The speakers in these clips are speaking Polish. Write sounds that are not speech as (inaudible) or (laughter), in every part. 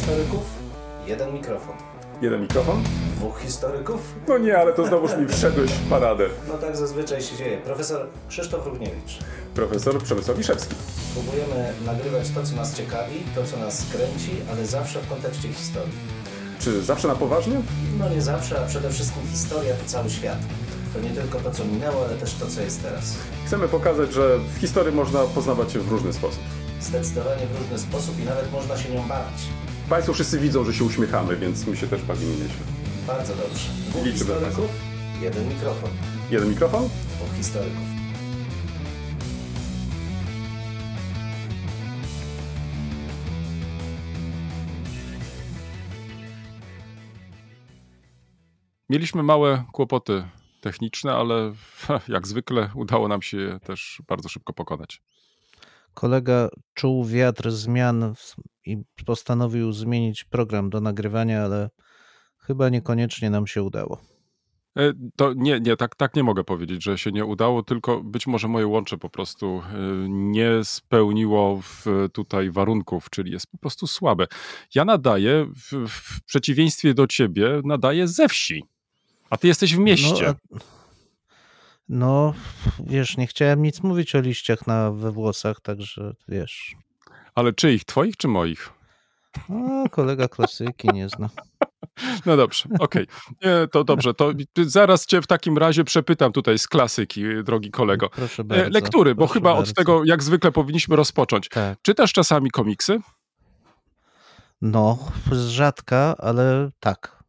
historyków, jeden mikrofon. Jeden mikrofon? Dwóch historyków? No nie, ale to znowuż mi wszedłeś w paradę. No tak zazwyczaj się dzieje. Profesor Krzysztof Równiewicz. Profesor Przemysław Wiszewski. Próbujemy nagrywać to, co nas ciekawi, to, co nas kręci, ale zawsze w kontekście historii. Czy zawsze na poważnie? No nie zawsze, a przede wszystkim historia to cały świat. To nie tylko to, co minęło, ale też to, co jest teraz. Chcemy pokazać, że w historii można poznawać się w różny sposób. Zdecydowanie w różny sposób i nawet można się nią bawić. Państwo wszyscy widzą, że się uśmiechamy, więc my się też bawimy nieźle. Bardzo dobrze. Dwóch Liczymy historyków, jeden mikrofon. Jeden mikrofon? Dwóch historyków. Mieliśmy małe kłopoty techniczne, ale (laughs) jak zwykle udało nam się je też bardzo szybko pokonać. Kolega czuł wiatr zmian w- i postanowił zmienić program do nagrywania, ale chyba niekoniecznie nam się udało. E, To nie, nie, tak, tak nie mogę powiedzieć, że się nie udało, tylko być może moje łącze po prostu e, nie spełniło tutaj warunków, czyli jest po prostu słabe. Ja nadaję, w, w przeciwieństwie do ciebie, nadaję ze wsi, a ty jesteś w mieście. No, a- no, wiesz, nie chciałem nic mówić o liściach na, we włosach, także wiesz. Ale czyich? Twoich czy moich? O, kolega klasyki nie zna. (laughs) No dobrze, okej. Nie, To dobrze, to zaraz cię w takim razie przepytam tutaj z klasyki, drogi kolego. Proszę E, bardzo. Lektury, bo chyba bardzo. od tego jak zwykle powinniśmy rozpocząć. Tak. Czytasz czasami komiksy? No, z rzadka, ale tak.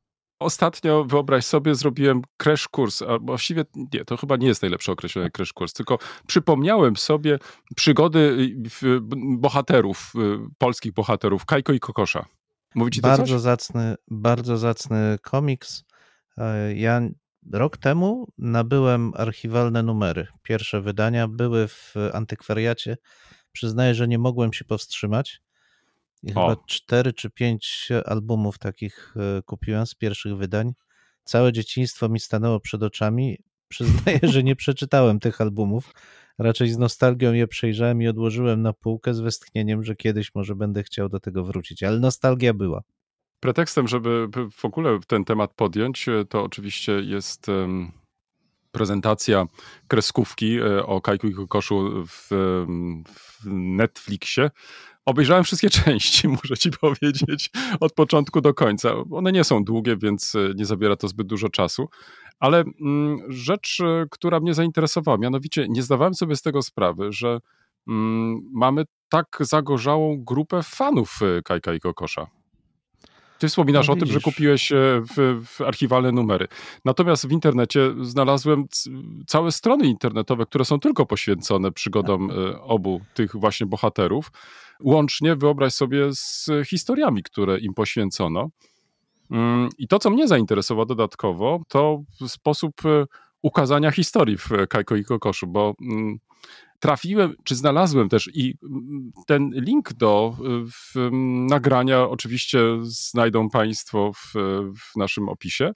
Ostatnio, wyobraź sobie, zrobiłem crash kurs, a właściwie nie, to chyba nie jest najlepsze określenie crash kurs, tylko przypomniałem sobie przygody y, bohaterów, y, polskich bohaterów, Kajko i Kokosza. Mówi ci to Bardzo coś? zacny, bardzo zacny komiks. E, Ja rok temu nabyłem archiwalne numery. Pierwsze wydania były w antykwariacie. Przyznaję, że nie mogłem się powstrzymać. I O. chyba cztery czy pięć albumów takich e, kupiłem z pierwszych wydań. Całe dzieciństwo mi stanęło przed oczami. Przyznaję, (laughs) że nie przeczytałem tych albumów. Raczej z nostalgią je przejrzałem i odłożyłem na półkę z westchnieniem, że kiedyś może będę chciał do tego wrócić. Ale nostalgia była. Pretekstem, żeby w ogóle ten temat podjąć, e, to oczywiście jest prezentacja kreskówki e, o Kajku i Kokoszu w, w Netflixie. Obejrzałem wszystkie (laughs) części, muszę ci powiedzieć, od początku do końca. One nie są długie, więc e, nie zabiera to zbyt dużo czasu. Ale mm, rzecz, e, która mnie zainteresowała, mianowicie nie zdawałem sobie z tego sprawy, że mm, mamy tak zagorzałą grupę fanów e, Kajka i Kokosza. Ty wspominasz No o tym, że kupiłeś e, w, w archiwalne numery. Natomiast w internecie znalazłem całe strony internetowe, które są tylko poświęcone przygodom e, obu tych właśnie bohaterów. Łącznie wyobraź sobie z historiami, które im poświęcono. Mm, I to, co mnie zainteresowało dodatkowo, to sposób e, ukazania historii w Kajko i Kokoszu, bo mm, trafiłem, czy znalazłem też i mm, ten link do y, w, mm, nagrania oczywiście znajdą Państwo w, w naszym opisie.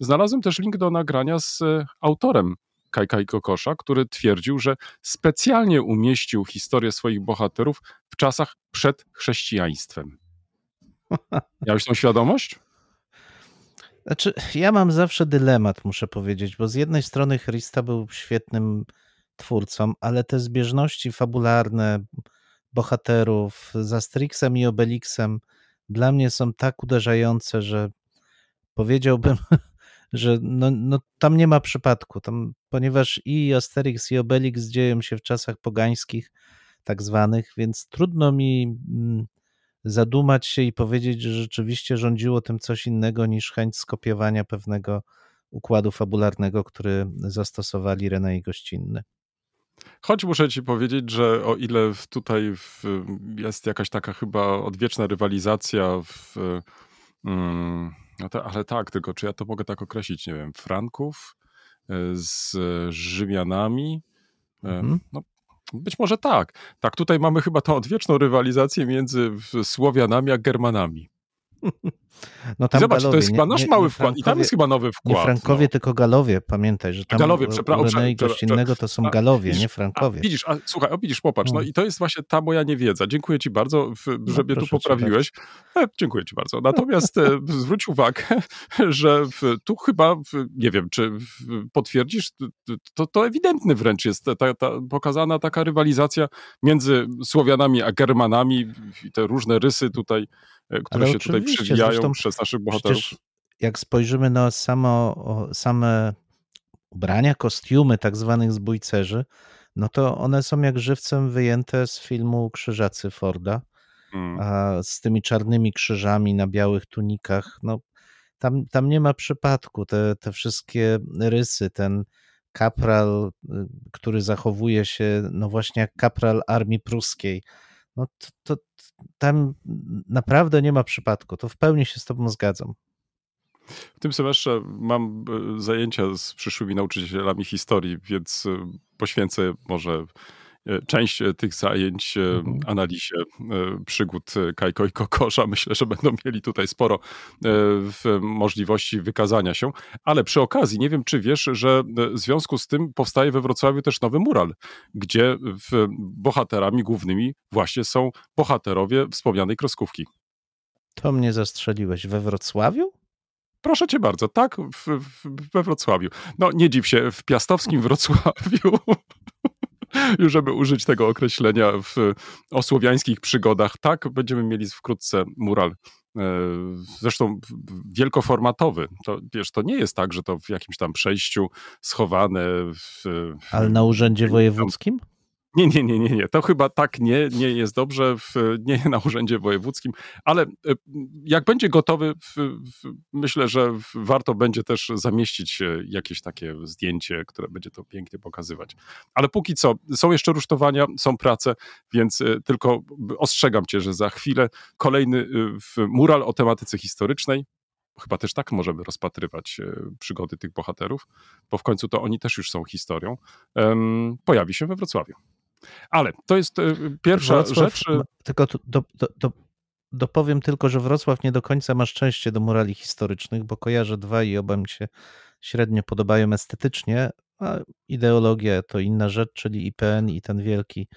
Znalazłem też link do nagrania z e, autorem Kajka i Kokosza, który twierdził, że specjalnie umieścił historię swoich bohaterów w czasach przed chrześcijaństwem. (laughs) Miałeś tą świadomość? Znaczy, ja mam zawsze dylemat, muszę powiedzieć, bo z jednej strony Christa był świetnym twórcą, ale te zbieżności fabularne bohaterów z Asterixem i Obelixem dla mnie są tak uderzające, że powiedziałbym, (laughs) że no, no, tam nie ma przypadku, tam, ponieważ i Asterix i Obelix dzieją się w czasach pogańskich, tak zwanych, więc trudno mi mm, zadumać się i powiedzieć, że rzeczywiście rządziło tym coś innego niż chęć skopiowania pewnego układu fabularnego, który zastosowali René i Gościnny. Choć muszę ci powiedzieć, że o ile tutaj jest jakaś taka chyba odwieczna rywalizacja w, mm, no to, ale tak, tylko czy ja to mogę tak określić, nie wiem, Franków e, z Rzymianami, e, Mhm. no być może tak. Tak, tutaj mamy chyba tą odwieczną rywalizację między Słowianami a Germanami. No I tam zobacz, Galowie, to jest chyba nasz mały wkład. I tam jest chyba nowy wkład. Nie Frankowie, no. tylko Galowie, pamiętaj, że tam Galowie, u- przepra- u Renei prze- prze- gościnnego to są a, Galowie, widzisz, nie A, Frankowie. widzisz, a, słuchaj, o, widzisz, popatrz, no Mm. i to jest właśnie ta moja niewiedza. Dziękuję ci bardzo, w, że mnie tu cię poprawiłeś. E, dziękuję ci bardzo. Natomiast e, (laughs) zwróć uwagę, (laughs) że w, tu chyba, w, nie wiem, czy potwierdzisz, to, to ewidentny wręcz jest ta, ta pokazana taka rywalizacja między Słowianami a Germanami i te różne rysy tutaj, które Ale się tutaj przewijają przez naszych bohaterów. Jak spojrzymy na samo, same ubrania, kostiumy tak zwanych zbójcerzy, no to one są jak żywcem wyjęte z filmu Krzyżacy Forda, Mm. a z tymi czarnymi krzyżami na białych tunikach, no tam, tam nie ma przypadku, te, te wszystkie rysy, ten kapral, y, który zachowuje się no właśnie jak kapral armii pruskiej, no to, to tam naprawdę nie ma przypadku, to w pełni się z tobą zgadzam. W tym semestrze mam e, zajęcia z przyszłymi nauczycielami historii, więc e, poświęcę może część e, tych zajęć e, Mhm. analizie e, przygód e, Kajko i Kokosza. (laughs) Myślę, że będą mieli tutaj sporo e, możliwości wykazania się. Ale przy okazji, nie wiem czy wiesz, że e, w związku z tym powstaje we Wrocławiu też nowy mural, gdzie bohaterami głównymi właśnie są bohaterowie wspomnianej kreskówki. To mnie zastrzeliłeś we Wrocławiu? Proszę cię bardzo, tak, w, w, we Wrocławiu. No nie dziw się, w piastowskim Wrocławiu, (laughs) już żeby użyć tego określenia w osłowiańskich przygodach, tak, będziemy mieli wkrótce mural. e, Zresztą wielkoformatowy. To, wiesz, to nie jest tak, że to w jakimś tam przejściu schowane w, Ale na urzędzie Tam- wojewódzkim? Nie, nie, nie, nie, nie. To chyba tak nie, nie jest dobrze, w, nie (laughs) na urzędzie wojewódzkim, ale e, jak będzie gotowy, w, w, myślę, że warto będzie też zamieścić e, jakieś takie zdjęcie, które będzie to pięknie pokazywać. Ale póki co, są jeszcze rusztowania, są prace, więc e, tylko ostrzegam cię, że za chwilę kolejny mural o tematyce historycznej. Chyba też tak możemy rozpatrywać przygody tych bohaterów, bo w końcu to oni też już są historią. pojawi się we Wrocławiu. Ale to jest e, pierwsza Wrocław, rzecz. e, Tylko do, do, do, dopowiem tylko, że Wrocław nie do końca ma szczęście do murali historycznych, bo kojarzę dwa i oba mi się średnio podobają estetycznie, a ideologia to inna rzecz, czyli IPN i ten wielki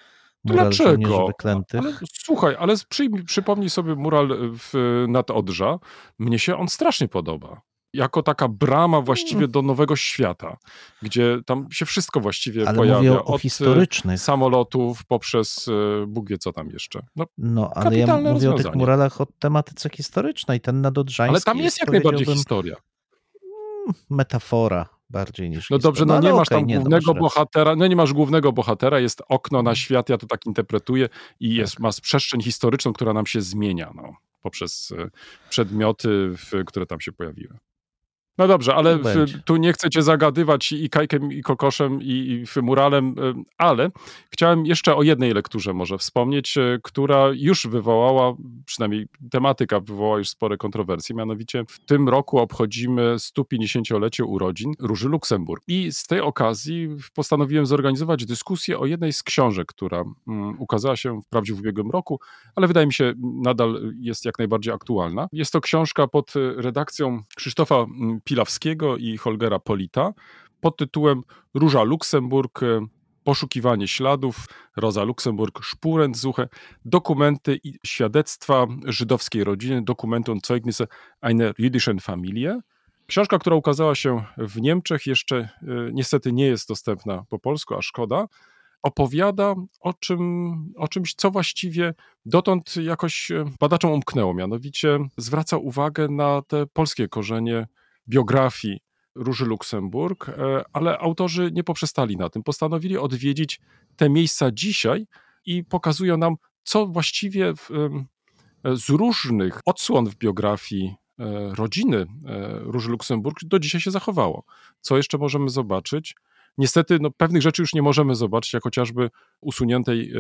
mural Dlaczego? wyklętych. Ale, słuchaj, ale przyjmij, przypomnij sobie mural w, nad Odrza. Mnie się on strasznie podoba. Jako taka brama właściwie do nowego świata, gdzie tam się wszystko właściwie Ale pojawia. mówię o, o od e, historycznych. samolotów poprzez e, Bóg wie co tam jeszcze. No, No, ale ja mówię o tych muralach o tematyce historycznej. Ten nadodrzański ale tam jest jak najbardziej historia. metafora bardziej niż No dobrze, historia. no nie ale masz tam nie, no głównego rację. bohatera, no nie masz głównego bohatera, jest okno na świat, ja to tak interpretuję i jest, Tak. masz przestrzeń historyczną, która nam się zmienia, no, poprzez e, przedmioty, w, które tam się pojawiły. No dobrze, ale w, tu nie chcę cię zagadywać i Kajkiem, i Kokoszem, i, i Muralem, e, ale chciałem jeszcze o jednej lekturze może wspomnieć, e, która już wywołała, przynajmniej tematyka wywołała już spore kontrowersje, mianowicie w tym roku obchodzimy 150-lecie urodzin Róży Luksemburg. I z tej okazji postanowiłem zorganizować dyskusję o jednej z książek, która mm, ukazała się wprawdzie w ubiegłym roku, ale wydaje mi się nadal jest jak najbardziej aktualna. Jest to książka pod e, redakcją Krzysztofa mm, Pilawskiego i Holgera Polita pod tytułem Róża Luksemburg, poszukiwanie śladów, Rosa Luksemburg, Spurensuche, dokumenty i świadectwa żydowskiej rodziny, Dokumenty und Zeugnisse einer jüdischen Familie. Książka, która ukazała się w Niemczech, jeszcze e, niestety nie jest dostępna po polsku, a szkoda. Opowiada o, czym, o czymś, co właściwie dotąd jakoś e, badaczom umknęło. Mianowicie zwraca uwagę na te polskie korzenie biografii Róży Luksemburg, e, ale autorzy nie poprzestali na tym. Postanowili odwiedzić te miejsca dzisiaj i pokazują nam, co właściwie w, em, z różnych odsłon w biografii e, rodziny e, Róży Luksemburg do dzisiaj się zachowało. Co jeszcze możemy zobaczyć? Niestety no, pewnych rzeczy już nie możemy zobaczyć, jak chociażby usuniętej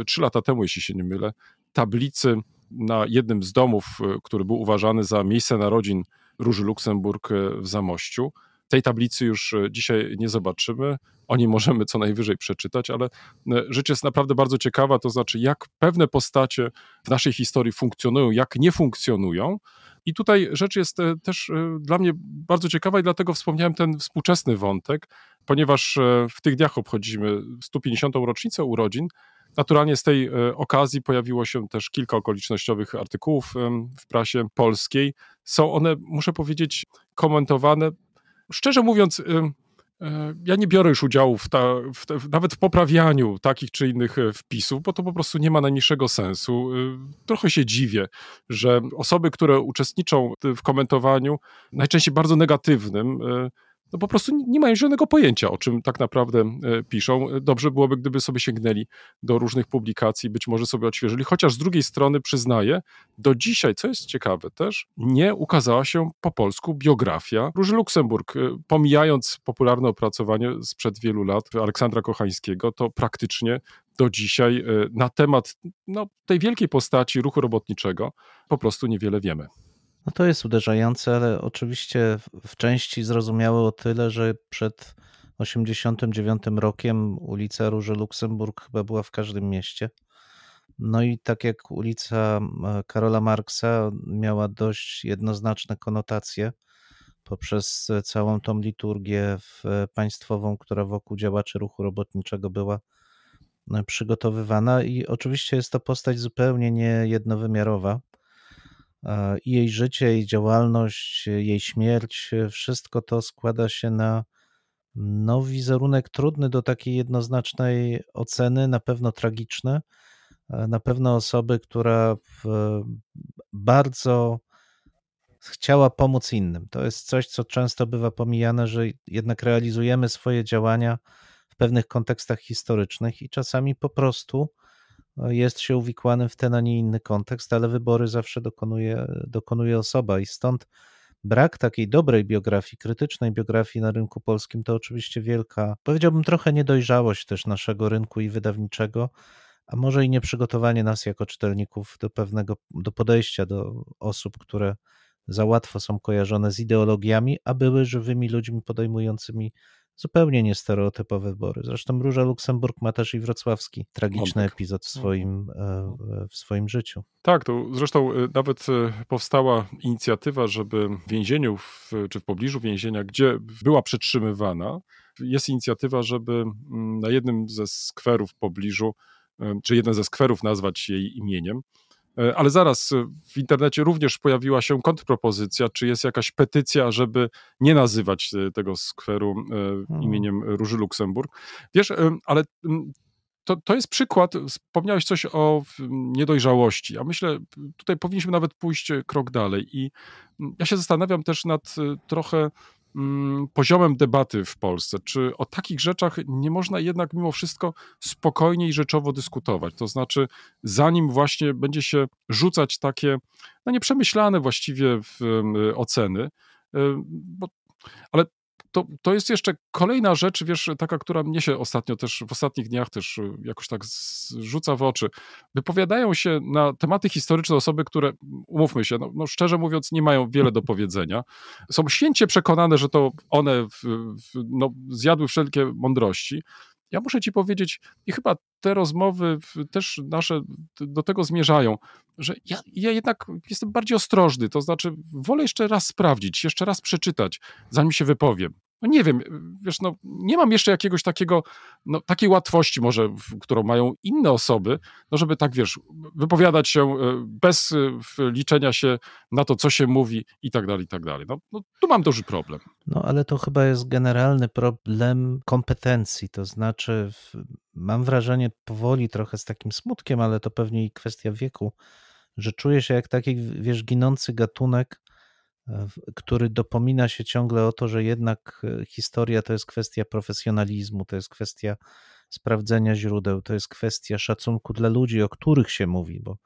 e, trzy lata temu, jeśli się nie mylę, tablicy na jednym z domów, e, który był uważany za miejsce narodzin Róży Luksemburg e, w Zamościu. Tej tablicy już e, dzisiaj nie zobaczymy. O niej (laughs) możemy co najwyżej przeczytać, ale e, rzecz jest naprawdę bardzo ciekawa, to znaczy jak pewne postacie w naszej historii funkcjonują, jak nie funkcjonują. I tutaj rzecz jest też dla mnie bardzo ciekawa i dlatego wspomniałem ten współczesny wątek, ponieważ w tych dniach obchodzimy 150. rocznicę urodzin Naturalnie z tej e, okazji pojawiło się też kilka okolicznościowych artykułów w prasie polskiej. Są one, muszę powiedzieć, komentowane. Szczerze mówiąc, e, ja nie biorę już udziału w ta, w nawet w poprawianiu takich czy innych e, wpisów, bo to po prostu nie ma najmniejszego sensu. Trochę się dziwię, że osoby, które uczestniczą w komentowaniu, najczęściej bardzo negatywnym, no po prostu nie mają żadnego pojęcia, o czym tak naprawdę e, piszą. Dobrze byłoby, gdyby sobie sięgnęli do różnych publikacji, być może sobie odświeżyli, chociaż z drugiej strony przyznaję, do dzisiaj, co jest ciekawe też, nie ukazała się po polsku biografia Róży Luksemburg. E, pomijając popularne opracowanie sprzed wielu lat Aleksandra Kochańskiego, to praktycznie do dzisiaj e, na temat no, tej wielkiej postaci ruchu robotniczego po prostu niewiele wiemy. No to jest uderzające, ale oczywiście w części zrozumiałe o tyle, że przed 89 rokiem ulica Róży Luksemburg chyba była w każdym mieście. No i tak jak ulica Karola Marksa miała dość jednoznaczne konotacje poprzez całą tą liturgię państwową, która wokół działaczy ruchu robotniczego była e, przygotowywana i oczywiście jest to postać zupełnie niejednowymiarowa i jej życie, jej działalność, jej śmierć, wszystko to składa się na no, wizerunek trudny do takiej jednoznacznej oceny, na pewno tragiczny, na pewno osoby, która bardzo chciała pomóc innym. To jest coś, co często bywa pomijane, że jednak realizujemy swoje działania w pewnych kontekstach historycznych i czasami po prostu jest się uwikłanym w ten, a nie inny kontekst, ale wybory zawsze dokonuje, dokonuje osoba. I stąd brak takiej dobrej biografii, krytycznej biografii na rynku polskim to oczywiście wielka, powiedziałbym trochę niedojrzałość też naszego rynku i wydawniczego, a może i nieprzygotowanie nas jako czytelników do pewnego, do podejścia do osób, które za łatwo są kojarzone z ideologiami, a były żywymi ludźmi podejmującymi zupełnie niestereotypowe wybory. Zresztą Róża Luksemburg ma też i wrocławski tragiczny epizod w swoim, e, w swoim życiu. Tak, to zresztą e, nawet e, powstała inicjatywa, żeby w więzieniu, w, czy w pobliżu więzienia, gdzie była przetrzymywana, jest inicjatywa, żeby mm, na jednym ze skwerów w pobliżu, czy jeden ze skwerów nazwać jej imieniem, ale zaraz e, w internecie również pojawiła się kontrpropozycja, czy jest jakaś petycja, żeby nie nazywać e, tego skweru hmm. imieniem Róży Luksemburg. Wiesz, ale to, to jest przykład, wspomniałeś coś o niedojrzałości, a myślę, tutaj powinniśmy nawet pójść krok dalej i ja się zastanawiam też nad trochę poziomem debaty w Polsce. Czy o takich rzeczach nie można jednak mimo wszystko spokojnie i rzeczowo dyskutować? To znaczy, zanim właśnie będzie się rzucać takie no nieprzemyślane właściwie oceny, bo, ale to, to jest jeszcze kolejna rzecz, wiesz, taka, która mnie się ostatnio też, w ostatnich dniach też y, jakoś tak rzuca w oczy. Wypowiadają się na tematy historyczne osoby, które, umówmy się, no, no szczerze mówiąc, nie mają wiele do powiedzenia. Są święcie przekonane, że to one w, w, no, zjadły wszelkie mądrości. Ja muszę ci powiedzieć, i chyba te rozmowy też nasze do tego zmierzają, że ja, ja, jednak jestem bardziej ostrożny, to znaczy wolę jeszcze raz sprawdzić, jeszcze raz przeczytać, zanim się wypowiem. No nie wiem, wiesz, no nie mam jeszcze jakiegoś takiego, no takiej łatwości może, którą mają inne osoby, no żeby tak, wiesz, wypowiadać się e, bez e, liczenia się na to, co się mówi i tak dalej, i tak dalej. No, no tu mam duży problem. No ale to chyba jest generalny problem kompetencji, to znaczy mam wrażenie powoli trochę z takim smutkiem, ale to pewnie i kwestia wieku, że czuję się jak taki, wiesz, ginący gatunek, który dopomina się ciągle o to, że jednak e, historia to jest kwestia profesjonalizmu, to jest kwestia sprawdzenia źródeł, to jest kwestia szacunku dla ludzi, o których się mówi, bo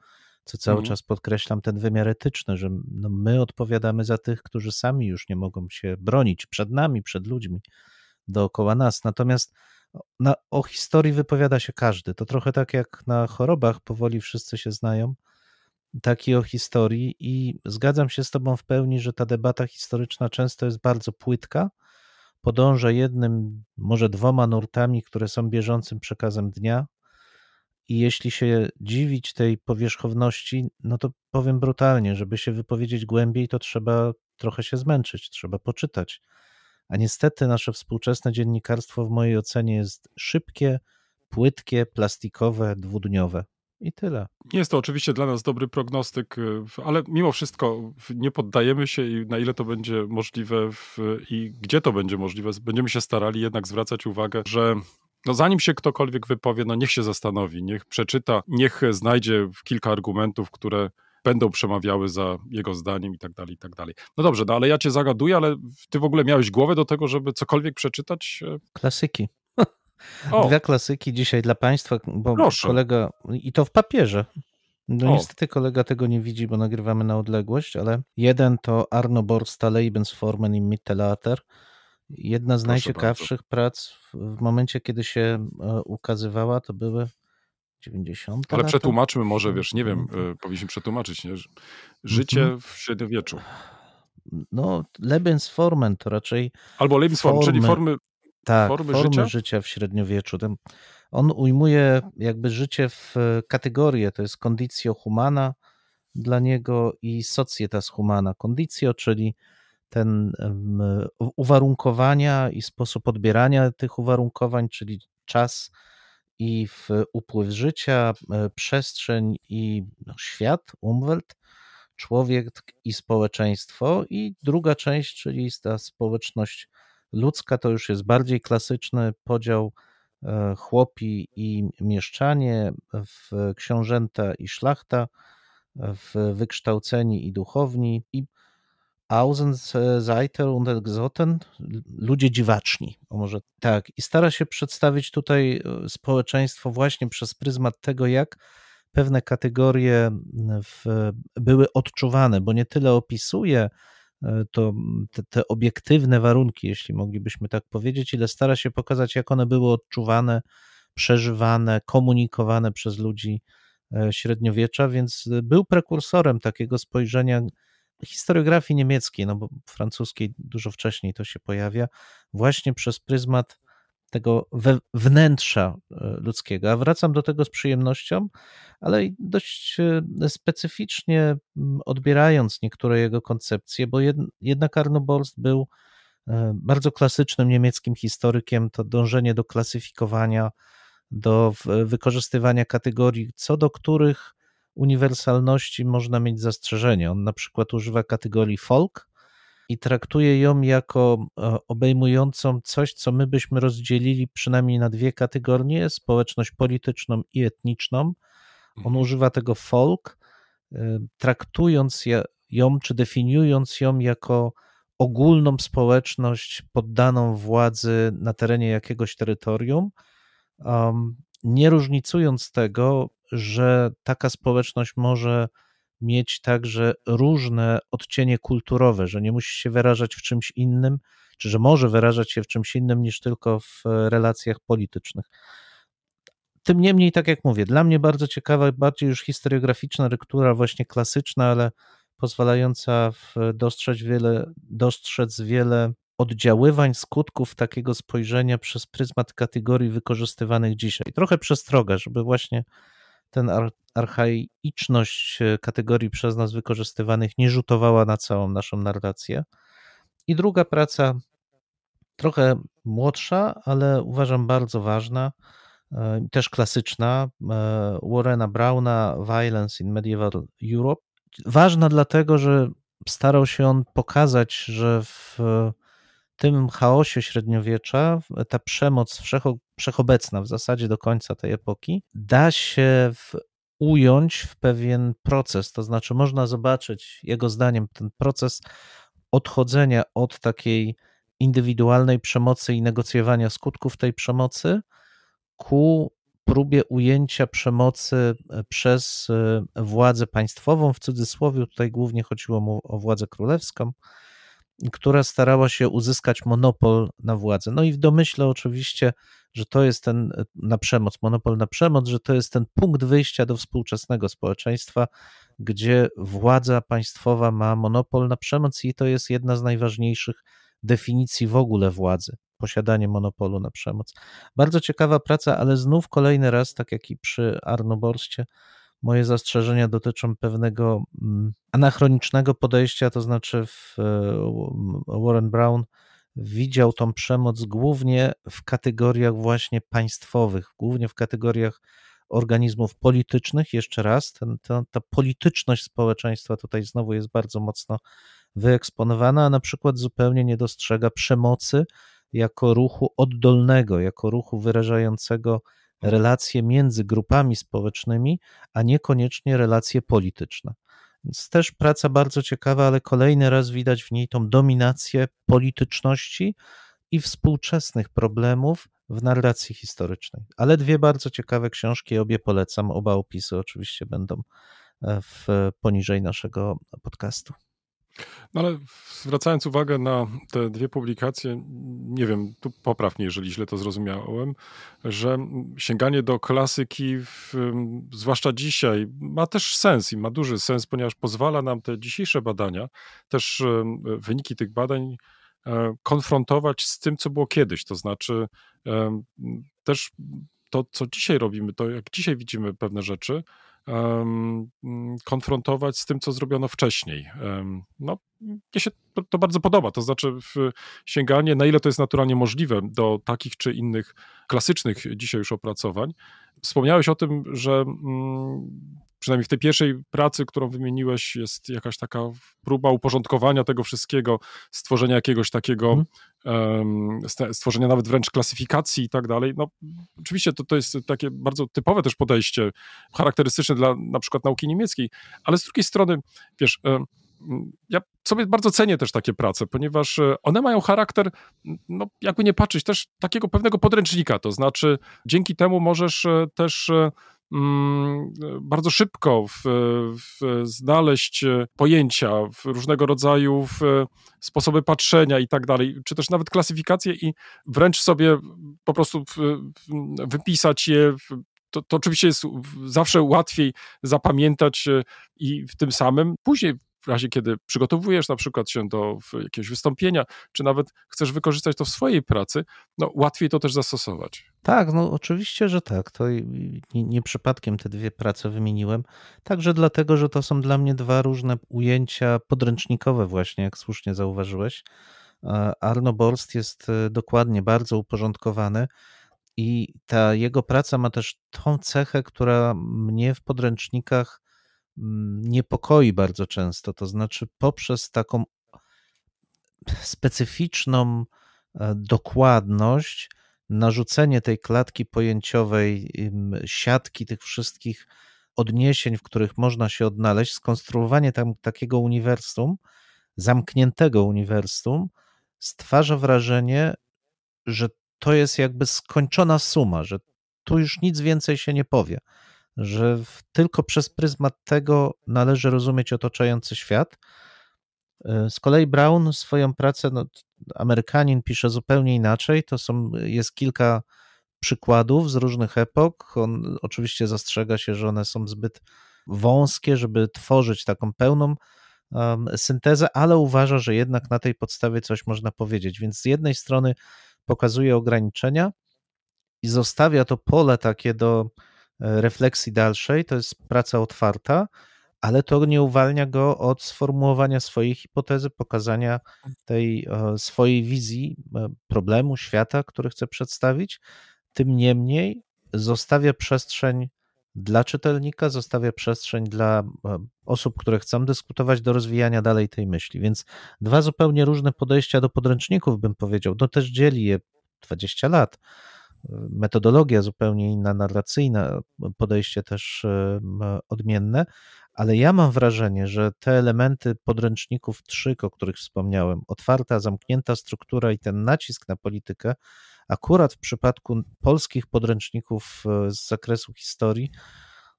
co cały mhm. czas podkreślam ten wymiar etyczny, że no my odpowiadamy za tych, którzy sami już nie mogą się bronić przed nami, przed ludźmi dookoła nas. Natomiast na, o historii wypowiada się każdy. To trochę tak jak na chorobach, powoli wszyscy się znają taki o historii i zgadzam się z Tobą w pełni, że ta debata historyczna często jest bardzo płytka, podąża jednym, może dwoma nurtami, które są bieżącym przekazem dnia. I jeśli się dziwić tej powierzchowności, no to powiem brutalnie, żeby się wypowiedzieć głębiej, to trzeba trochę się zmęczyć, trzeba poczytać. A niestety nasze współczesne dziennikarstwo w mojej ocenie jest szybkie, płytkie, plastikowe, dwudniowe. I tyle. Nie jest to oczywiście dla nas dobry prognostyk, y, ale mimo wszystko nie poddajemy się i na ile to będzie możliwe w, i gdzie to będzie możliwe, będziemy się starali jednak zwracać uwagę, że no zanim się ktokolwiek wypowie, no niech się zastanowi, niech przeczyta, niech znajdzie kilka argumentów, które będą przemawiały za jego zdaniem i tak dalej, i tak dalej. No dobrze, no ale ja cię zagaduję, ale ty w ogóle miałeś głowę do tego, żeby cokolwiek przeczytać? Klasyki. O. Dwie klasyki dzisiaj dla Państwa, bo Proszę. kolega, i to w papierze. No O. niestety kolega tego nie widzi, bo nagrywamy na odległość, ale jeden to Arno Borsta Lebensformen im Mittelalter. Jedna z Proszę najciekawszych prac w, momencie, kiedy się e, ukazywała, to były 90. Ale lata? przetłumaczmy może, wiesz, nie wiem, y, powinniśmy przetłumaczyć, nie? Życie Mhm. w średniowieczu. No, Lebensformen to raczej Albo Lebensform, czyli Formy. Tak, Formy formy życia? w średniowieczu. On ujmuje jakby życie w kategorie, to jest condicio humana dla niego i societas humana. Condicio, czyli ten uwarunkowania i sposób odbierania tych uwarunkowań, czyli czas i w upływ życia, e, przestrzeń i no, świat, Umwelt, człowiek i społeczeństwo. I druga część, czyli ta społeczność ludzka, to już jest bardziej klasyczny podział e, chłopi i mieszczanie, w książęta i szlachta, w wykształceni i duchowni i Außenseiter und Exoten, ludzie dziwaczni, może tak. I stara się przedstawić tutaj e, społeczeństwo właśnie przez pryzmat tego, jak pewne kategorie w, były odczuwane, bo nie tyle opisuje to te, te obiektywne warunki, jeśli moglibyśmy tak powiedzieć, ile stara się pokazać, jak one były odczuwane, przeżywane, komunikowane przez ludzi e, średniowiecza, więc był prekursorem takiego spojrzenia historiografii niemieckiej, no bo francuskiej dużo wcześniej to się pojawia, właśnie przez pryzmat tego we, wnętrza e, ludzkiego. A wracam do tego z przyjemnością, ale dość e, specyficznie odbierając niektóre jego koncepcje, bo jed, jednak Arno Borst był e, bardzo klasycznym niemieckim historykiem, to dążenie do klasyfikowania, do wykorzystywania kategorii, co do których uniwersalności można mieć zastrzeżenie. On na przykład używa kategorii folk i traktuje ją jako e, obejmującą coś, co my byśmy rozdzielili przynajmniej na dwie kategorie: społeczność polityczną i etniczną. On Mhm. używa tego folk, e, traktując ją czy definiując ją jako ogólną społeczność poddaną władzy na terenie jakiegoś terytorium, um, nie różnicując tego, że taka społeczność może mieć także różne odcienie kulturowe, że nie musi się wyrażać w czymś innym, czy że może wyrażać się w czymś innym niż tylko w e, relacjach politycznych. Tym niemniej, tak jak mówię, dla mnie bardzo ciekawa, bardziej już historiograficzna lektura, właśnie klasyczna, ale pozwalająca w- dostrzec wiele, dostrzec wiele oddziaływań, skutków takiego spojrzenia przez pryzmat kategorii wykorzystywanych dzisiaj. Trochę przestroga, żeby właśnie ten ar- archaiczność e, kategorii przez nas wykorzystywanych nie rzutowała na całą naszą narrację. I druga praca, trochę młodsza, ale uważam bardzo ważna, e, też klasyczna, e, Warrena Browna, Violence in Medieval Europe. Ważna dlatego, że starał się on pokazać, że w tym chaosie średniowiecza ta przemoc wszecho, wszechobecna w zasadzie do końca tej epoki da się w, ująć w pewien proces. To znaczy, można zobaczyć, jego zdaniem, ten proces odchodzenia od takiej indywidualnej przemocy i negocjowania skutków tej przemocy ku próbie ujęcia przemocy e, przez e, władzę państwową, w cudzysłowie tutaj głównie chodziło mu o władzę królewską, która starała się uzyskać monopol na władzę. No i w domyśle oczywiście, że to jest ten e, na przemoc, monopol na przemoc, że to jest ten punkt wyjścia do współczesnego społeczeństwa, gdzie władza państwowa ma monopol na przemoc i to jest jedna z najważniejszych definicji w ogóle władzy, posiadanie monopolu na przemoc. Bardzo ciekawa praca, ale znów kolejny raz, tak jak i przy Arnoborście, moje zastrzeżenia dotyczą pewnego mm, anachronicznego podejścia, to znaczy e, Warren Brown widział tą przemoc głównie w kategoriach właśnie państwowych, głównie w kategoriach organizmów politycznych. Jeszcze raz, ten, ta, ta polityczność społeczeństwa tutaj znowu jest bardzo mocno wyeksponowana, a na przykład zupełnie nie dostrzega przemocy jako ruchu oddolnego, jako ruchu wyrażającego relacje między grupami społecznymi, a niekoniecznie relacje polityczne. Więc też praca bardzo ciekawa, ale kolejny raz widać w niej tą dominację polityczności i współczesnych problemów w narracji historycznej. Ale dwie bardzo ciekawe książki, obie polecam. Oba opisy oczywiście będą e, w, poniżej naszego podcastu. No ale zwracając uwagę na te dwie publikacje, nie wiem, tu poprawnie, jeżeli źle to zrozumiałem, że sięganie do klasyki, w, zwłaszcza dzisiaj, ma też sens i ma duży sens, ponieważ pozwala nam te dzisiejsze badania, też wyniki tych badań e, konfrontować z tym, co było kiedyś. To znaczy też to, co dzisiaj robimy, to jak dzisiaj widzimy pewne rzeczy, konfrontować z tym, co zrobiono wcześniej. No, mnie się to, to, bardzo podoba, to znaczy sięganie, na ile to jest naturalnie możliwe, do takich czy innych klasycznych dzisiaj już opracowań. Wspomniałeś o tym, że mm, przynajmniej w tej pierwszej pracy, którą wymieniłeś, jest jakaś taka próba uporządkowania tego wszystkiego, stworzenia jakiegoś takiego, um, stworzenia nawet wręcz klasyfikacji i tak dalej. No, oczywiście to, to jest takie bardzo typowe też podejście, charakterystyczne dla na przykład nauki niemieckiej, ale z drugiej strony, wiesz, um, ja sobie bardzo cenię też takie prace, ponieważ e, one mają charakter, no jakby nie patrzeć, też takiego pewnego podręcznika, to znaczy dzięki temu możesz e, też e, mm, bardzo szybko w, w znaleźć pojęcia, w różnego rodzaju w sposoby patrzenia i tak dalej, czy też nawet klasyfikacje i wręcz sobie po prostu wypisać je to, to, oczywiście jest zawsze łatwiej zapamiętać i w tym samym. Później w razie kiedy przygotowujesz na przykład się do jakiegoś wystąpienia, czy nawet chcesz wykorzystać to w swojej pracy, no łatwiej to też zastosować. Tak, no oczywiście, że tak. To nie, nie przypadkiem te dwie prace wymieniłem. Także dlatego, że to są dla mnie dwa różne ujęcia podręcznikowe właśnie, jak słusznie zauważyłeś. Arno Borst jest e, dokładnie bardzo uporządkowany i ta jego praca ma też tą cechę, która mnie w podręcznikach niepokoi bardzo często. To znaczy, poprzez taką specyficzną e, dokładność, narzucenie tej klatki pojęciowej, siatki tych wszystkich odniesień, w których można się odnaleźć, skonstruowanie tam takiego uniwersum, zamkniętego uniwersum, stwarza wrażenie, że to jest jakby skończona suma, że tu już nic więcej się nie powie że tylko przez pryzmat tego należy rozumieć otaczający świat. E, z kolei Brown swoją pracę, no, Amerykanin pisze zupełnie inaczej. To są, jest kilka przykładów z różnych epok. On oczywiście zastrzega się, że one są zbyt wąskie, żeby tworzyć taką pełną um, syntezę, ale uważa, że jednak na tej podstawie coś można powiedzieć. Więc z jednej strony pokazuje ograniczenia i zostawia to pole takie do refleksji dalszej, to jest praca otwarta, ale to nie uwalnia go od sformułowania swojej hipotezy, pokazania tej e, swojej wizji e, problemu, świata, który chce przedstawić. Tym niemniej zostawia przestrzeń dla czytelnika, zostawia przestrzeń dla osób, które chcą dyskutować, do rozwijania dalej tej myśli. Więc dwa zupełnie różne podejścia do podręczników, bym powiedział. No też dzieli je 20 lat metodologia zupełnie inna, narracyjna, podejście też odmienne, ale ja mam wrażenie, że te elementy podręczników trzyk, o których wspomniałem, otwarta, zamknięta struktura i ten nacisk na politykę, akurat w przypadku polskich podręczników e, z zakresu historii,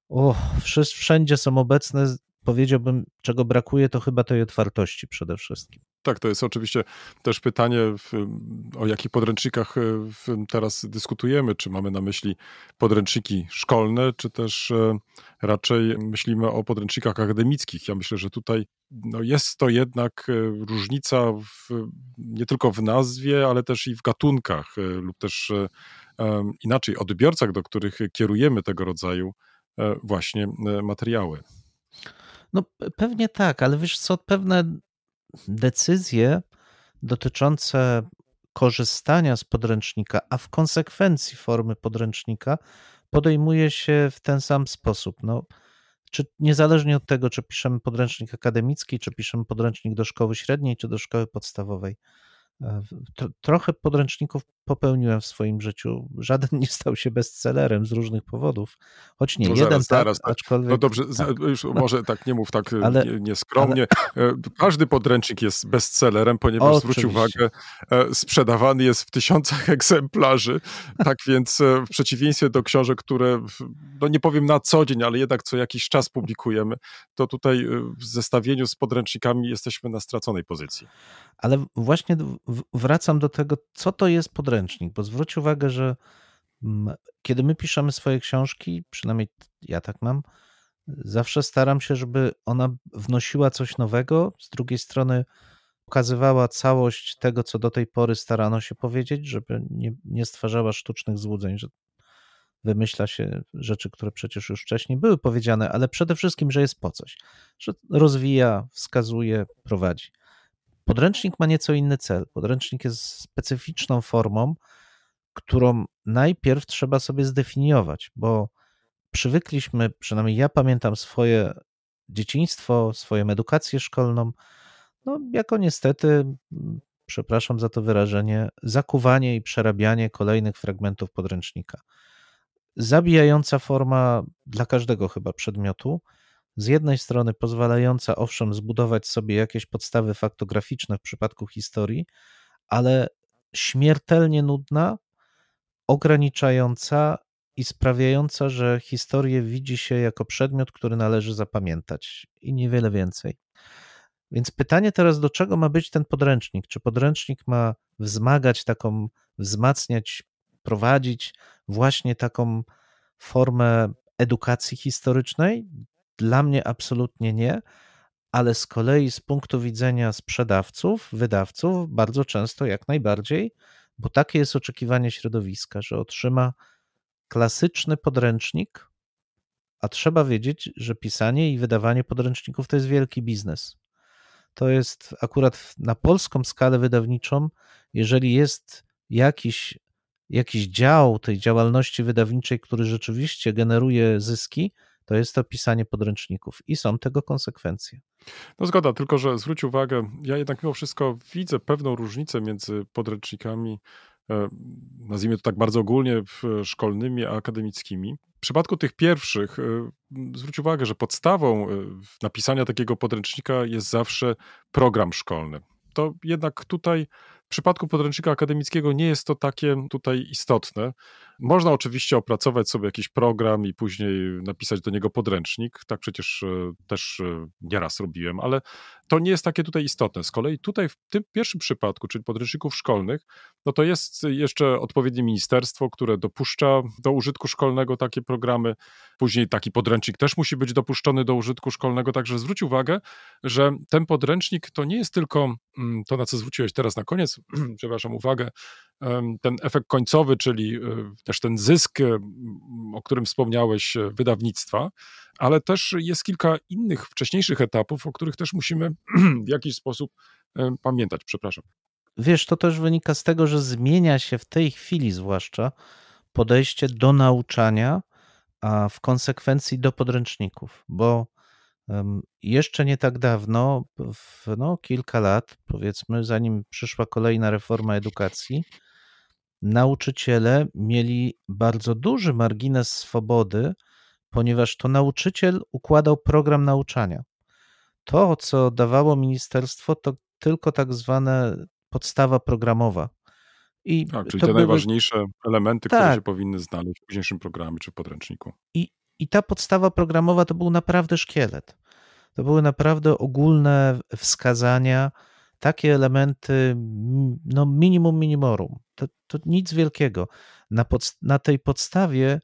o, wszędzie są obecne, powiedziałbym, czego brakuje, to chyba tej otwartości przede wszystkim. Tak, to jest oczywiście też pytanie, o jakich podręcznikach e, teraz dyskutujemy. Czy mamy na myśli podręczniki szkolne, czy też e, raczej myślimy o podręcznikach akademickich. Ja myślę, że tutaj no jest to jednak e, różnica w, nie tylko w nazwie, ale też i w gatunkach, lub też inaczej odbiorcach, do których kierujemy tego rodzaju właśnie materiały. No pewnie tak, ale wiesz co, pewne decyzje dotyczące korzystania z podręcznika, a w konsekwencji formy podręcznika podejmuje się w ten sam sposób. No, czy niezależnie od tego, czy piszemy podręcznik akademicki, czy piszemy podręcznik do szkoły średniej, czy do szkoły podstawowej. E, trochę podręczników popełniłem w swoim życiu. Żaden nie stał się bestsellerem z różnych powodów. Choć nie, no jeden zaraz, tak, zaraz, tak. aczkolwiek... No dobrze, tak. już (laughs) może tak nie mów tak ale, nieskromnie. Ale... Każdy podręcznik jest bestsellerem, ponieważ o, zwróć uwagę, e, sprzedawany jest w tysiącach (laughs) egzemplarzy. Tak więc e, w przeciwieństwie do książek, które, no nie powiem na co dzień, ale jednak co jakiś czas publikujemy, to tutaj w zestawieniu z podręcznikami jesteśmy na straconej pozycji. Ale właśnie wracam do tego, co to jest podręcznik, bo zwróć uwagę, że mm, kiedy my piszemy swoje książki, przynajmniej ja tak mam, zawsze staram się, żeby ona wnosiła coś nowego, z drugiej strony pokazywała całość tego, co do tej pory starano się powiedzieć, żeby nie, nie stwarzała sztucznych złudzeń, że wymyśla się rzeczy, które przecież już wcześniej były powiedziane, ale przede wszystkim, że jest po coś, że rozwija, wskazuje, prowadzi. Podręcznik ma nieco inny cel. Podręcznik jest specyficzną formą, którą najpierw trzeba sobie zdefiniować, bo przywykliśmy, przynajmniej ja pamiętam swoje dzieciństwo, swoją edukację szkolną, no jako niestety, przepraszam za to wyrażenie, zakuwanie i przerabianie kolejnych fragmentów podręcznika. Zabijająca forma dla każdego chyba przedmiotu, z jednej strony pozwalająca owszem zbudować sobie jakieś podstawy faktograficzne w przypadku historii, ale śmiertelnie nudna, ograniczająca i sprawiająca, że historię widzi się jako przedmiot, który należy zapamiętać i niewiele więcej. Więc pytanie teraz, do czego ma być ten podręcznik? Czy podręcznik ma wzmagać taką, wzmacniać, prowadzić właśnie taką formę edukacji historycznej? Dla mnie absolutnie nie, ale z kolei z punktu widzenia sprzedawców, wydawców, bardzo często jak najbardziej, bo takie jest oczekiwanie środowiska, że otrzyma klasyczny podręcznik, a trzeba wiedzieć, że pisanie i wydawanie podręczników to jest wielki biznes. To jest akurat na polską skalę wydawniczą, jeżeli jest jakiś, jakiś dział tej działalności wydawniczej, który rzeczywiście generuje zyski, to jest to pisanie podręczników i są tego konsekwencje. No zgoda, tylko że zwróć uwagę, ja jednak mimo wszystko widzę pewną różnicę między podręcznikami, e, nazwijmy to tak bardzo ogólnie, szkolnymi a akademickimi. W przypadku tych pierwszych, e, zwróć uwagę, że podstawą e, napisania takiego podręcznika jest zawsze program szkolny. To jednak tutaj w przypadku podręcznika akademickiego nie jest to takie tutaj istotne. Można oczywiście opracować sobie jakiś program i później napisać do niego podręcznik. Tak przecież e, też e, nieraz robiłem, ale to nie jest takie tutaj istotne. Z kolei tutaj w tym pierwszym przypadku, czyli podręczników szkolnych, no to jest jeszcze odpowiednie ministerstwo, które dopuszcza do użytku szkolnego takie programy. Później taki podręcznik też musi być dopuszczony do użytku szkolnego. Także zwróć uwagę, że ten podręcznik to nie jest tylko mm, to, na co zwróciłeś teraz na koniec, (clears throat) przepraszam, uwagę, ten efekt końcowy, czyli e, też ten zysk, e, o którym wspomniałeś, e, wydawnictwa, ale też jest kilka innych wcześniejszych etapów, o których też musimy (clears throat) w jakiś sposób pamiętać. Przepraszam. Wiesz, to też wynika z tego, że zmienia się w tej chwili zwłaszcza podejście do nauczania, a w konsekwencji do podręczników, bo jeszcze nie tak dawno, w, no, kilka lat, powiedzmy, zanim przyszła kolejna reforma edukacji, nauczyciele mieli bardzo duży margines swobody, ponieważ to nauczyciel układał program nauczania. To, co dawało ministerstwo, to tylko tak zwane podstawa programowa. I tak, czyli te były... najważniejsze elementy, tak. które się powinny znaleźć w późniejszym programie czy w podręczniku. I, I ta podstawa programowa to był naprawdę szkielet. To były naprawdę ogólne wskazania, takie elementy, no minimum minimorum. To, to nic wielkiego. Na, pod, na tej podstawie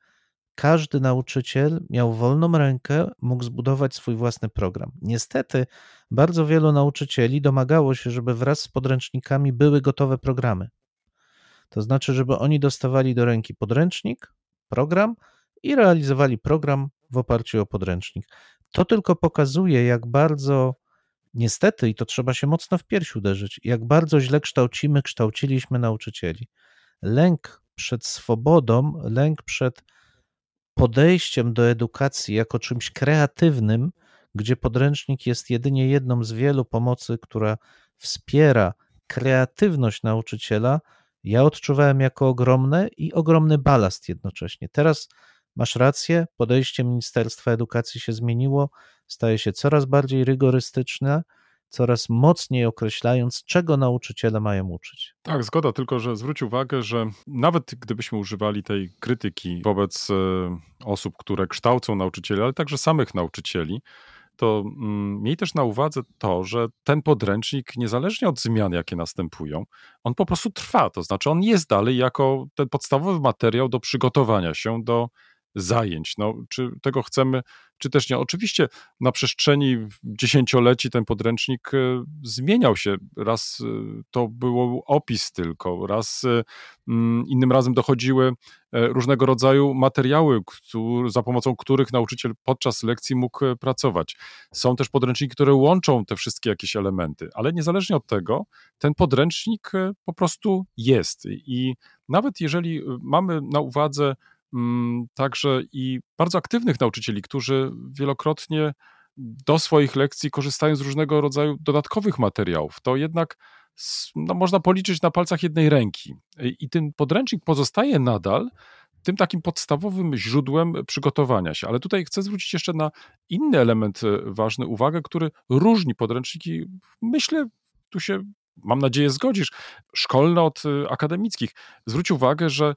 każdy nauczyciel miał wolną rękę, mógł zbudować swój własny program. Niestety, bardzo wielu nauczycieli domagało się, żeby wraz z podręcznikami były gotowe programy. To znaczy, żeby oni dostawali do ręki podręcznik, program i realizowali program w oparciu o podręcznik. To tylko pokazuje, jak bardzo, niestety, i to trzeba się mocno w piersi uderzyć, jak bardzo źle kształcimy, kształciliśmy nauczycieli. Lęk przed swobodą, lęk przed podejściem do edukacji jako czymś kreatywnym, gdzie podręcznik jest jedynie jedną z wielu pomocy, która wspiera kreatywność nauczyciela, ja odczuwałem jako ogromne i ogromny balast jednocześnie. Teraz masz rację, podejście Ministerstwa Edukacji się zmieniło, staje się coraz bardziej rygorystyczne, coraz mocniej określając, czego nauczyciele mają uczyć. Tak, zgoda, tylko że zwróć uwagę, że nawet gdybyśmy używali tej krytyki wobec e, osób, które kształcą nauczycieli, ale także samych nauczycieli, to mm, miej też na uwadze to, że ten podręcznik, niezależnie od zmian, jakie następują, on po prostu trwa. To znaczy, on jest dalej jako ten podstawowy materiał do przygotowania się do zajęć. No, czy tego chcemy, czy też nie. Oczywiście na przestrzeni dziesięcioleci ten podręcznik e, zmieniał się. Raz e, to był opis tylko, raz e, mm, innym razem dochodziły różnego rodzaju materiały, za pomocą których nauczyciel podczas lekcji mógł pracować. Są też podręczniki, które łączą te wszystkie jakieś elementy, ale niezależnie od tego, ten podręcznik po prostu jest. I nawet jeżeli mamy na uwadze także i bardzo aktywnych nauczycieli, którzy wielokrotnie do swoich lekcji korzystają z różnego rodzaju dodatkowych materiałów. To jednak no, można policzyć na palcach jednej ręki. I ten podręcznik pozostaje nadal tym takim podstawowym źródłem przygotowania się. Ale tutaj chcę zwrócić jeszcze na inny element e, ważny uwagę, który różni podręczniki, myślę, tu się mam nadzieję, zgodzisz, szkolne od y, akademickich. Zwróć uwagę, że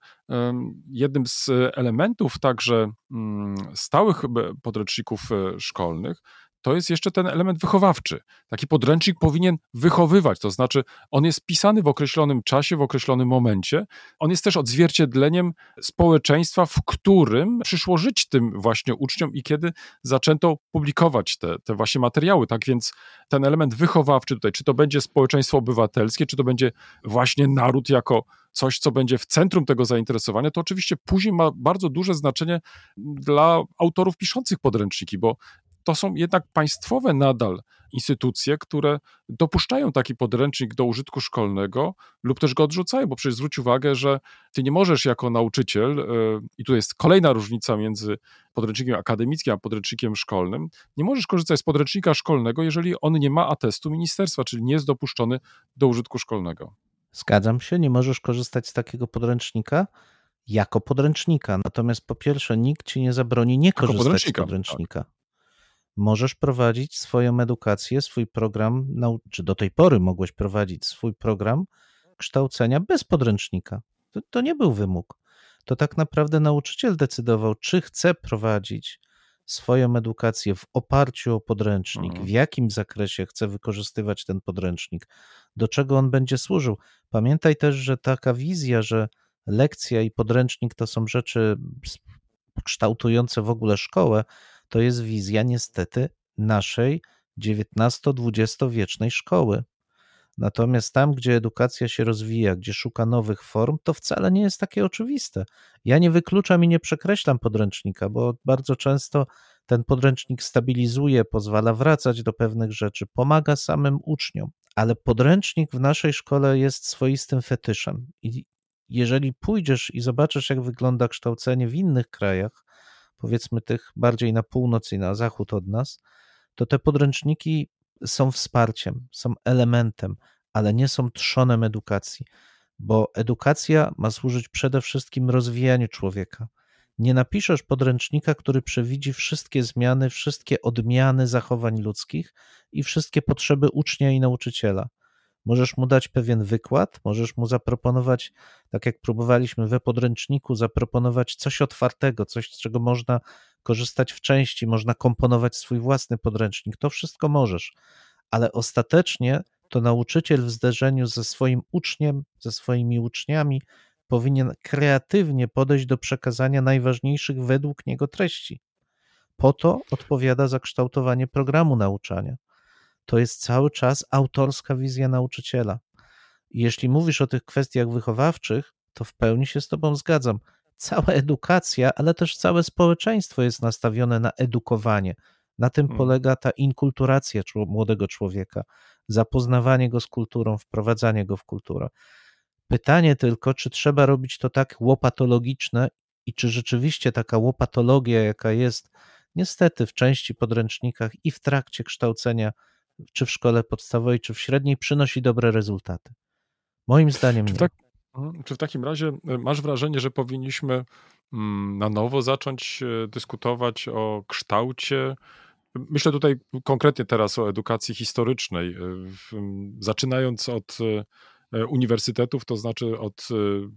jednym z elementów także mm, stałych podręczników e, szkolnych to jest jeszcze ten element wychowawczy. Taki podręcznik powinien wychowywać, to znaczy on jest pisany w określonym czasie, w określonym momencie. On jest też odzwierciedleniem społeczeństwa, w którym przyszło żyć tym właśnie uczniom i kiedy zaczęto publikować te, te właśnie materiały. Tak więc ten element wychowawczy tutaj, czy to będzie społeczeństwo obywatelskie, czy to będzie właśnie naród jako coś, co będzie w centrum tego zainteresowania, to oczywiście później ma bardzo duże znaczenie dla autorów piszących podręczniki, bo to są jednak państwowe nadal instytucje, które dopuszczają taki podręcznik do użytku szkolnego lub też go odrzucają, bo przecież zwróć uwagę, że ty nie możesz jako nauczyciel, e, i tu jest kolejna różnica między podręcznikiem akademickim a podręcznikiem szkolnym, nie możesz korzystać z podręcznika szkolnego, jeżeli on nie ma atestu ministerstwa, czyli nie jest dopuszczony do użytku szkolnego. Zgadzam się, nie możesz korzystać z takiego podręcznika jako podręcznika. Natomiast po pierwsze, nikt ci nie zabroni nie korzystać podręcznika, z podręcznika. Tak możesz prowadzić swoją edukację, swój program, czy do tej pory mogłeś prowadzić swój program kształcenia bez podręcznika. To, to nie był wymóg. To tak naprawdę nauczyciel decydował, czy chce prowadzić swoją edukację w oparciu o podręcznik, mhm. w jakim zakresie chce wykorzystywać ten podręcznik, do czego on będzie służył. Pamiętaj też, że taka wizja, że lekcja i podręcznik to są rzeczy kształtujące w ogóle szkołę, to jest wizja niestety naszej XIX-XX wiecznej szkoły. Natomiast tam, gdzie edukacja się rozwija, gdzie szuka nowych form, to wcale nie jest takie oczywiste. Ja nie wykluczam i nie przekreślam podręcznika, bo bardzo często ten podręcznik stabilizuje, pozwala wracać do pewnych rzeczy, pomaga samym uczniom, ale podręcznik w naszej szkole jest swoistym fetyszem. I jeżeli pójdziesz i zobaczysz, jak wygląda kształcenie w innych krajach, powiedzmy tych bardziej na północ i na zachód od nas, to te podręczniki są wsparciem, są elementem, ale nie są trzonem edukacji, bo edukacja ma służyć przede wszystkim rozwijaniu człowieka. Nie napiszesz podręcznika, który przewidzi wszystkie zmiany, wszystkie odmiany zachowań ludzkich i wszystkie potrzeby ucznia i nauczyciela. Możesz mu dać pewien wykład, możesz mu zaproponować, tak jak próbowaliśmy we podręczniku, zaproponować coś otwartego, coś, z czego można korzystać w części, można komponować swój własny podręcznik. To wszystko możesz, ale ostatecznie to nauczyciel w zderzeniu ze swoim uczniem, ze swoimi uczniami powinien kreatywnie podejść do przekazania najważniejszych według niego treści. Po to odpowiada za kształtowanie programu nauczania. To jest cały czas autorska wizja nauczyciela. Jeśli mówisz o tych kwestiach wychowawczych, to w pełni się z Tobą zgadzam. Cała edukacja, ale też całe społeczeństwo jest nastawione na edukowanie. Na tym Hmm. polega ta inkulturacja młodego człowieka, zapoznawanie go z kulturą, wprowadzanie go w kulturę. Pytanie tylko, czy trzeba robić to tak łopatologiczne i czy rzeczywiście taka łopatologia, jaka jest niestety w części podręcznikach i w trakcie kształcenia, czy w szkole podstawowej, czy w średniej, przynosi dobre rezultaty. Moim zdaniem Czy nie. tak, Mhm. czy w takim razie e, masz wrażenie, że powinniśmy mm, na nowo zacząć e, dyskutować o kształcie? Myślę tutaj konkretnie teraz o edukacji historycznej, m, zaczynając od e, uniwersytetów, to znaczy od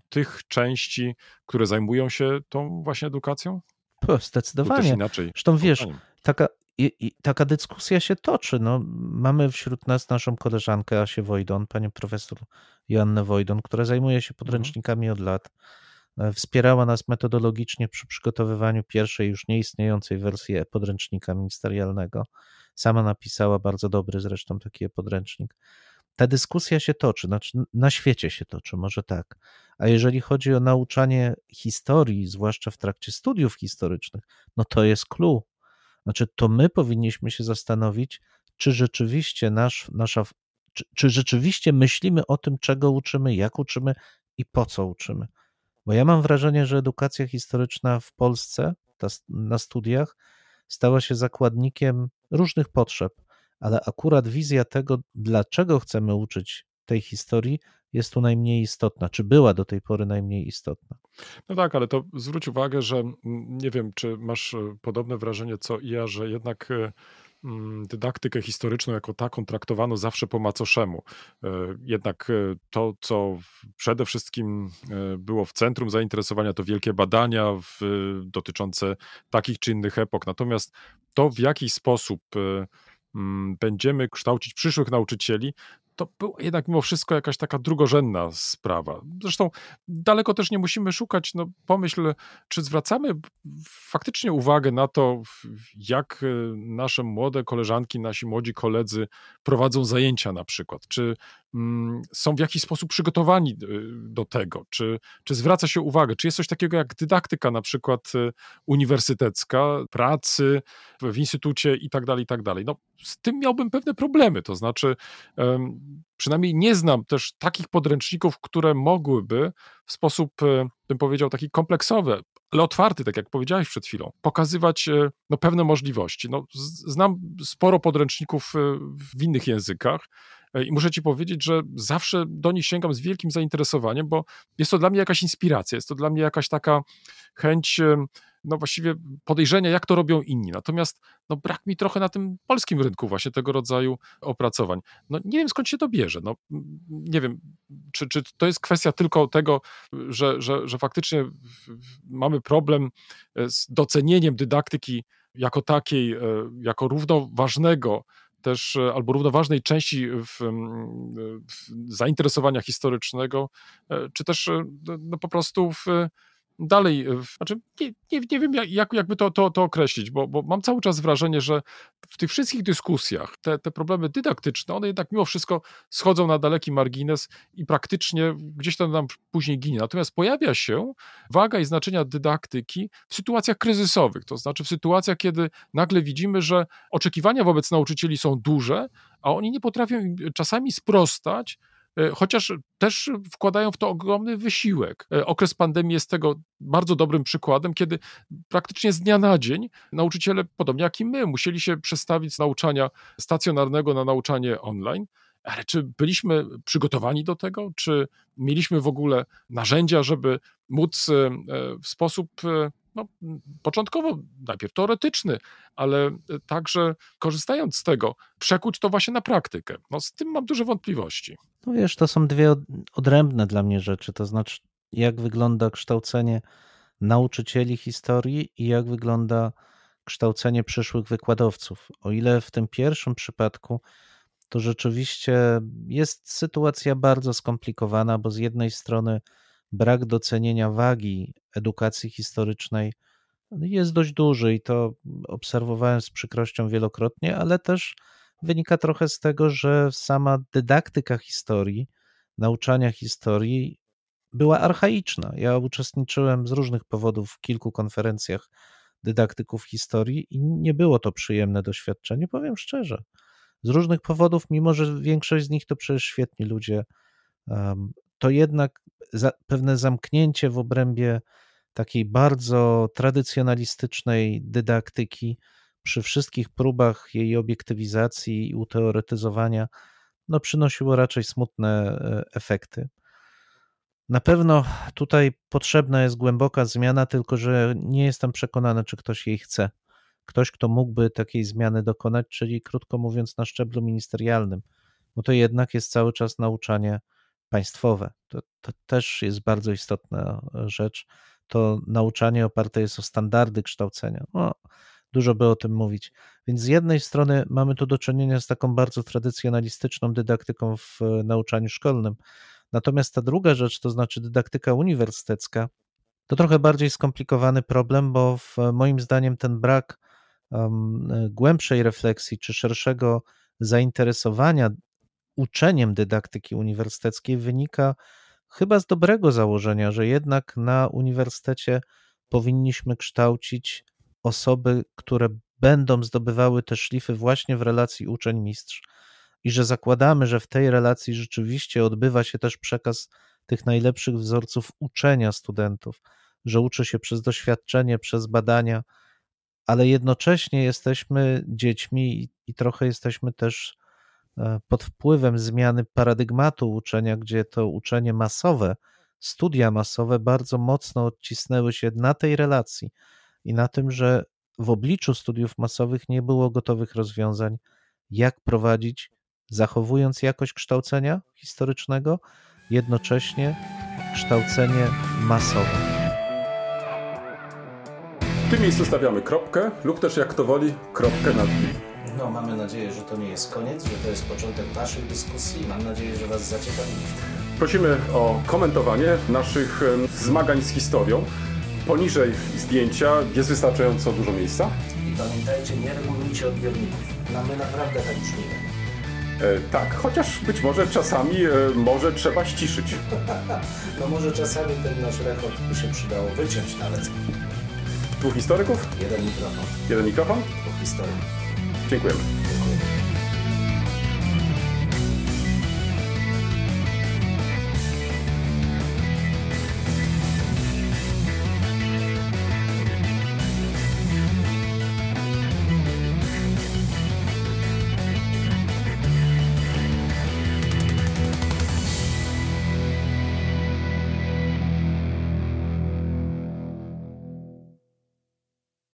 tych części, które zajmują się tą właśnie edukacją? Po, zdecydowanie. inaczej. Zresztą wiesz, taka, i, i, taka dyskusja się toczy. No, mamy wśród nas naszą koleżankę Asię Wojdon, panią profesor Joannę Wojdon, która zajmuje się podręcznikami od lat. E, Wspierała nas metodologicznie przy przygotowywaniu pierwszej już nieistniejącej wersji podręcznika ministerialnego. Sama napisała bardzo dobry zresztą taki podręcznik. Ta dyskusja się toczy, znaczy na świecie się toczy, może tak. A jeżeli chodzi o nauczanie historii, zwłaszcza w trakcie studiów historycznych, no to jest clue. Znaczy, to my powinniśmy się zastanowić, czy rzeczywiście nasz, nasza, czy, czy rzeczywiście myślimy o tym, czego uczymy, jak uczymy i po co uczymy. Bo ja mam wrażenie, że edukacja historyczna w Polsce ta, na studiach stała się zakładnikiem różnych potrzeb, ale akurat wizja tego, dlaczego chcemy uczyć tej historii, jest tu najmniej istotna, czy była do tej pory najmniej istotna. No tak, ale to zwróć uwagę, że nie wiem, czy masz e, podobne wrażenie co ja, że jednak e, dydaktykę historyczną jako taką traktowano zawsze po macoszemu. E, Jednak to, co przede wszystkim było w centrum zainteresowania, to wielkie badania w, dotyczące takich czy innych epok. Natomiast to, w jaki sposób będziemy kształcić przyszłych nauczycieli, to była jednak mimo wszystko jakaś taka drugorzędna sprawa. Zresztą daleko też nie musimy szukać. No, pomyśl, czy zwracamy faktycznie uwagę na to, jak e, nasze młode koleżanki, nasi młodzi koledzy prowadzą zajęcia na przykład, czy są w jakiś sposób przygotowani e, do tego, czy, czy zwraca się uwagę, czy jest coś takiego jak dydaktyka na przykład e, uniwersytecka, pracy w, instytucie i tak dalej, i tak dalej. No, z tym miałbym pewne problemy, to znaczy przynajmniej nie znam też takich podręczników, które mogłyby w sposób, e, bym powiedział, taki kompleksowy, ale otwarty, tak jak powiedziałeś przed chwilą, pokazywać no, pewne możliwości. No, znam sporo podręczników w innych językach i muszę ci powiedzieć, że zawsze do nich sięgam z wielkim zainteresowaniem, bo jest to dla mnie jakaś inspiracja, jest to dla mnie jakaś taka chęć, e, no właściwie podejrzenia, jak to robią inni. Natomiast no, brak mi trochę na tym polskim rynku właśnie tego rodzaju opracowań. No nie wiem skąd się to bierze. No, nie wiem, czy, czy to jest kwestia tylko tego, że, że, że faktycznie mamy problem e, z docenieniem dydaktyki jako takiej, e, jako równoważnego też, e, albo równoważnej części w, w zainteresowania historycznego, e, czy też e, no, po prostu w, dalej, e, znaczy nie, nie, nie wiem jak, jak- jakby to, to, to określić, bo, bo mam cały czas wrażenie, że w tych wszystkich dyskusjach te, te problemy dydaktyczne, one jednak mimo wszystko schodzą na daleki margines i praktycznie gdzieś to nam później ginie. Natomiast pojawia się waga i znaczenia dydaktyki w sytuacjach kryzysowych, to znaczy w sytuacjach, kiedy nagle widzimy, że oczekiwania wobec nauczycieli są duże, a oni nie potrafią czasami sprostać, chociaż też wkładają w to ogromny wysiłek. E, Okres pandemii jest tego bardzo dobrym przykładem, kiedy praktycznie z dnia na dzień nauczyciele, podobnie jak i my, musieli się przestawić z nauczania stacjonarnego na nauczanie online. Ale czy byliśmy przygotowani do tego? Czy mieliśmy w ogóle narzędzia, żeby móc e, e, w sposób e, no, początkowo najpierw teoretyczny, ale e, także korzystając z tego, przekuć to właśnie na praktykę? No, z tym mam duże wątpliwości. No wiesz, to są dwie od- odrębne dla mnie rzeczy, to znaczy jak wygląda kształcenie nauczycieli historii i jak wygląda kształcenie przyszłych wykładowców. O ile w tym pierwszym przypadku to rzeczywiście jest sytuacja bardzo skomplikowana, bo z jednej strony brak docenienia wagi edukacji historycznej jest dość duży i to obserwowałem z przykrością wielokrotnie, ale też wynika trochę z tego, że sama dydaktyka historii, nauczania historii była archaiczna. Ja uczestniczyłem z różnych powodów w kilku konferencjach dydaktyków historii i nie było to przyjemne doświadczenie, powiem szczerze. Z różnych powodów, mimo że większość z nich to przecież świetni ludzie, to jednak za, pewne zamknięcie w obrębie takiej bardzo tradycjonalistycznej dydaktyki przy wszystkich próbach jej obiektywizacji i uteoretyzowania, no przynosiło raczej smutne e, efekty. Na pewno tutaj potrzebna jest głęboka zmiana, tylko że nie jestem przekonany, czy ktoś jej chce. Ktoś, kto mógłby takiej zmiany dokonać, czyli krótko mówiąc, na szczeblu ministerialnym, bo to jednak jest cały czas nauczanie państwowe. To, to też jest bardzo istotna rzecz. To nauczanie oparte jest o standardy kształcenia. No, dużo by o tym mówić. Więc z jednej strony mamy tu do czynienia z taką bardzo tradycjonalistyczną dydaktyką w nauczaniu szkolnym, Natomiast ta druga rzecz, to znaczy dydaktyka uniwersytecka, to trochę bardziej skomplikowany problem, bo w, moim zdaniem ten brak um, głębszej refleksji czy szerszego zainteresowania uczeniem dydaktyki uniwersyteckiej wynika chyba z dobrego założenia, że jednak na uniwersytecie powinniśmy kształcić osoby, które będą zdobywały te szlify właśnie w relacji uczeń-mistrz i że zakładamy, że w tej relacji rzeczywiście odbywa się też przekaz tych najlepszych wzorców uczenia studentów, że uczy się przez doświadczenie, przez badania, ale jednocześnie jesteśmy dziećmi i, i trochę jesteśmy też pod wpływem zmiany paradygmatu uczenia, gdzie to uczenie masowe, studia masowe bardzo mocno odcisnęły się na tej relacji i na tym, że w obliczu studiów masowych nie było gotowych rozwiązań, jak prowadzić zachowując jakość kształcenia historycznego, jednocześnie kształcenie masowe. W tym miejscu stawiamy kropkę, lub też jak to woli, kropkę nad i. No, mamy nadzieję, że to nie jest koniec, że to jest początek Waszych dyskusji. Mam nadzieję, że Was zaciekawiliśmy. Prosimy o komentowanie naszych zmagań z historią. Poniżej zdjęcia jest wystarczająco dużo miejsca. I pamiętajcie, nie regulujcie odbiorników. No, my naprawdę tak brzmimy. E, tak, chociaż być może czasami e, może trzeba ściszyć. (laughs) No może czasami ten nasz rechot by się przydało wyciąć nawet. Dwóch historyków, Jeden mikrofon, jeden mikrofon. dwóch historii. Dziękujemy.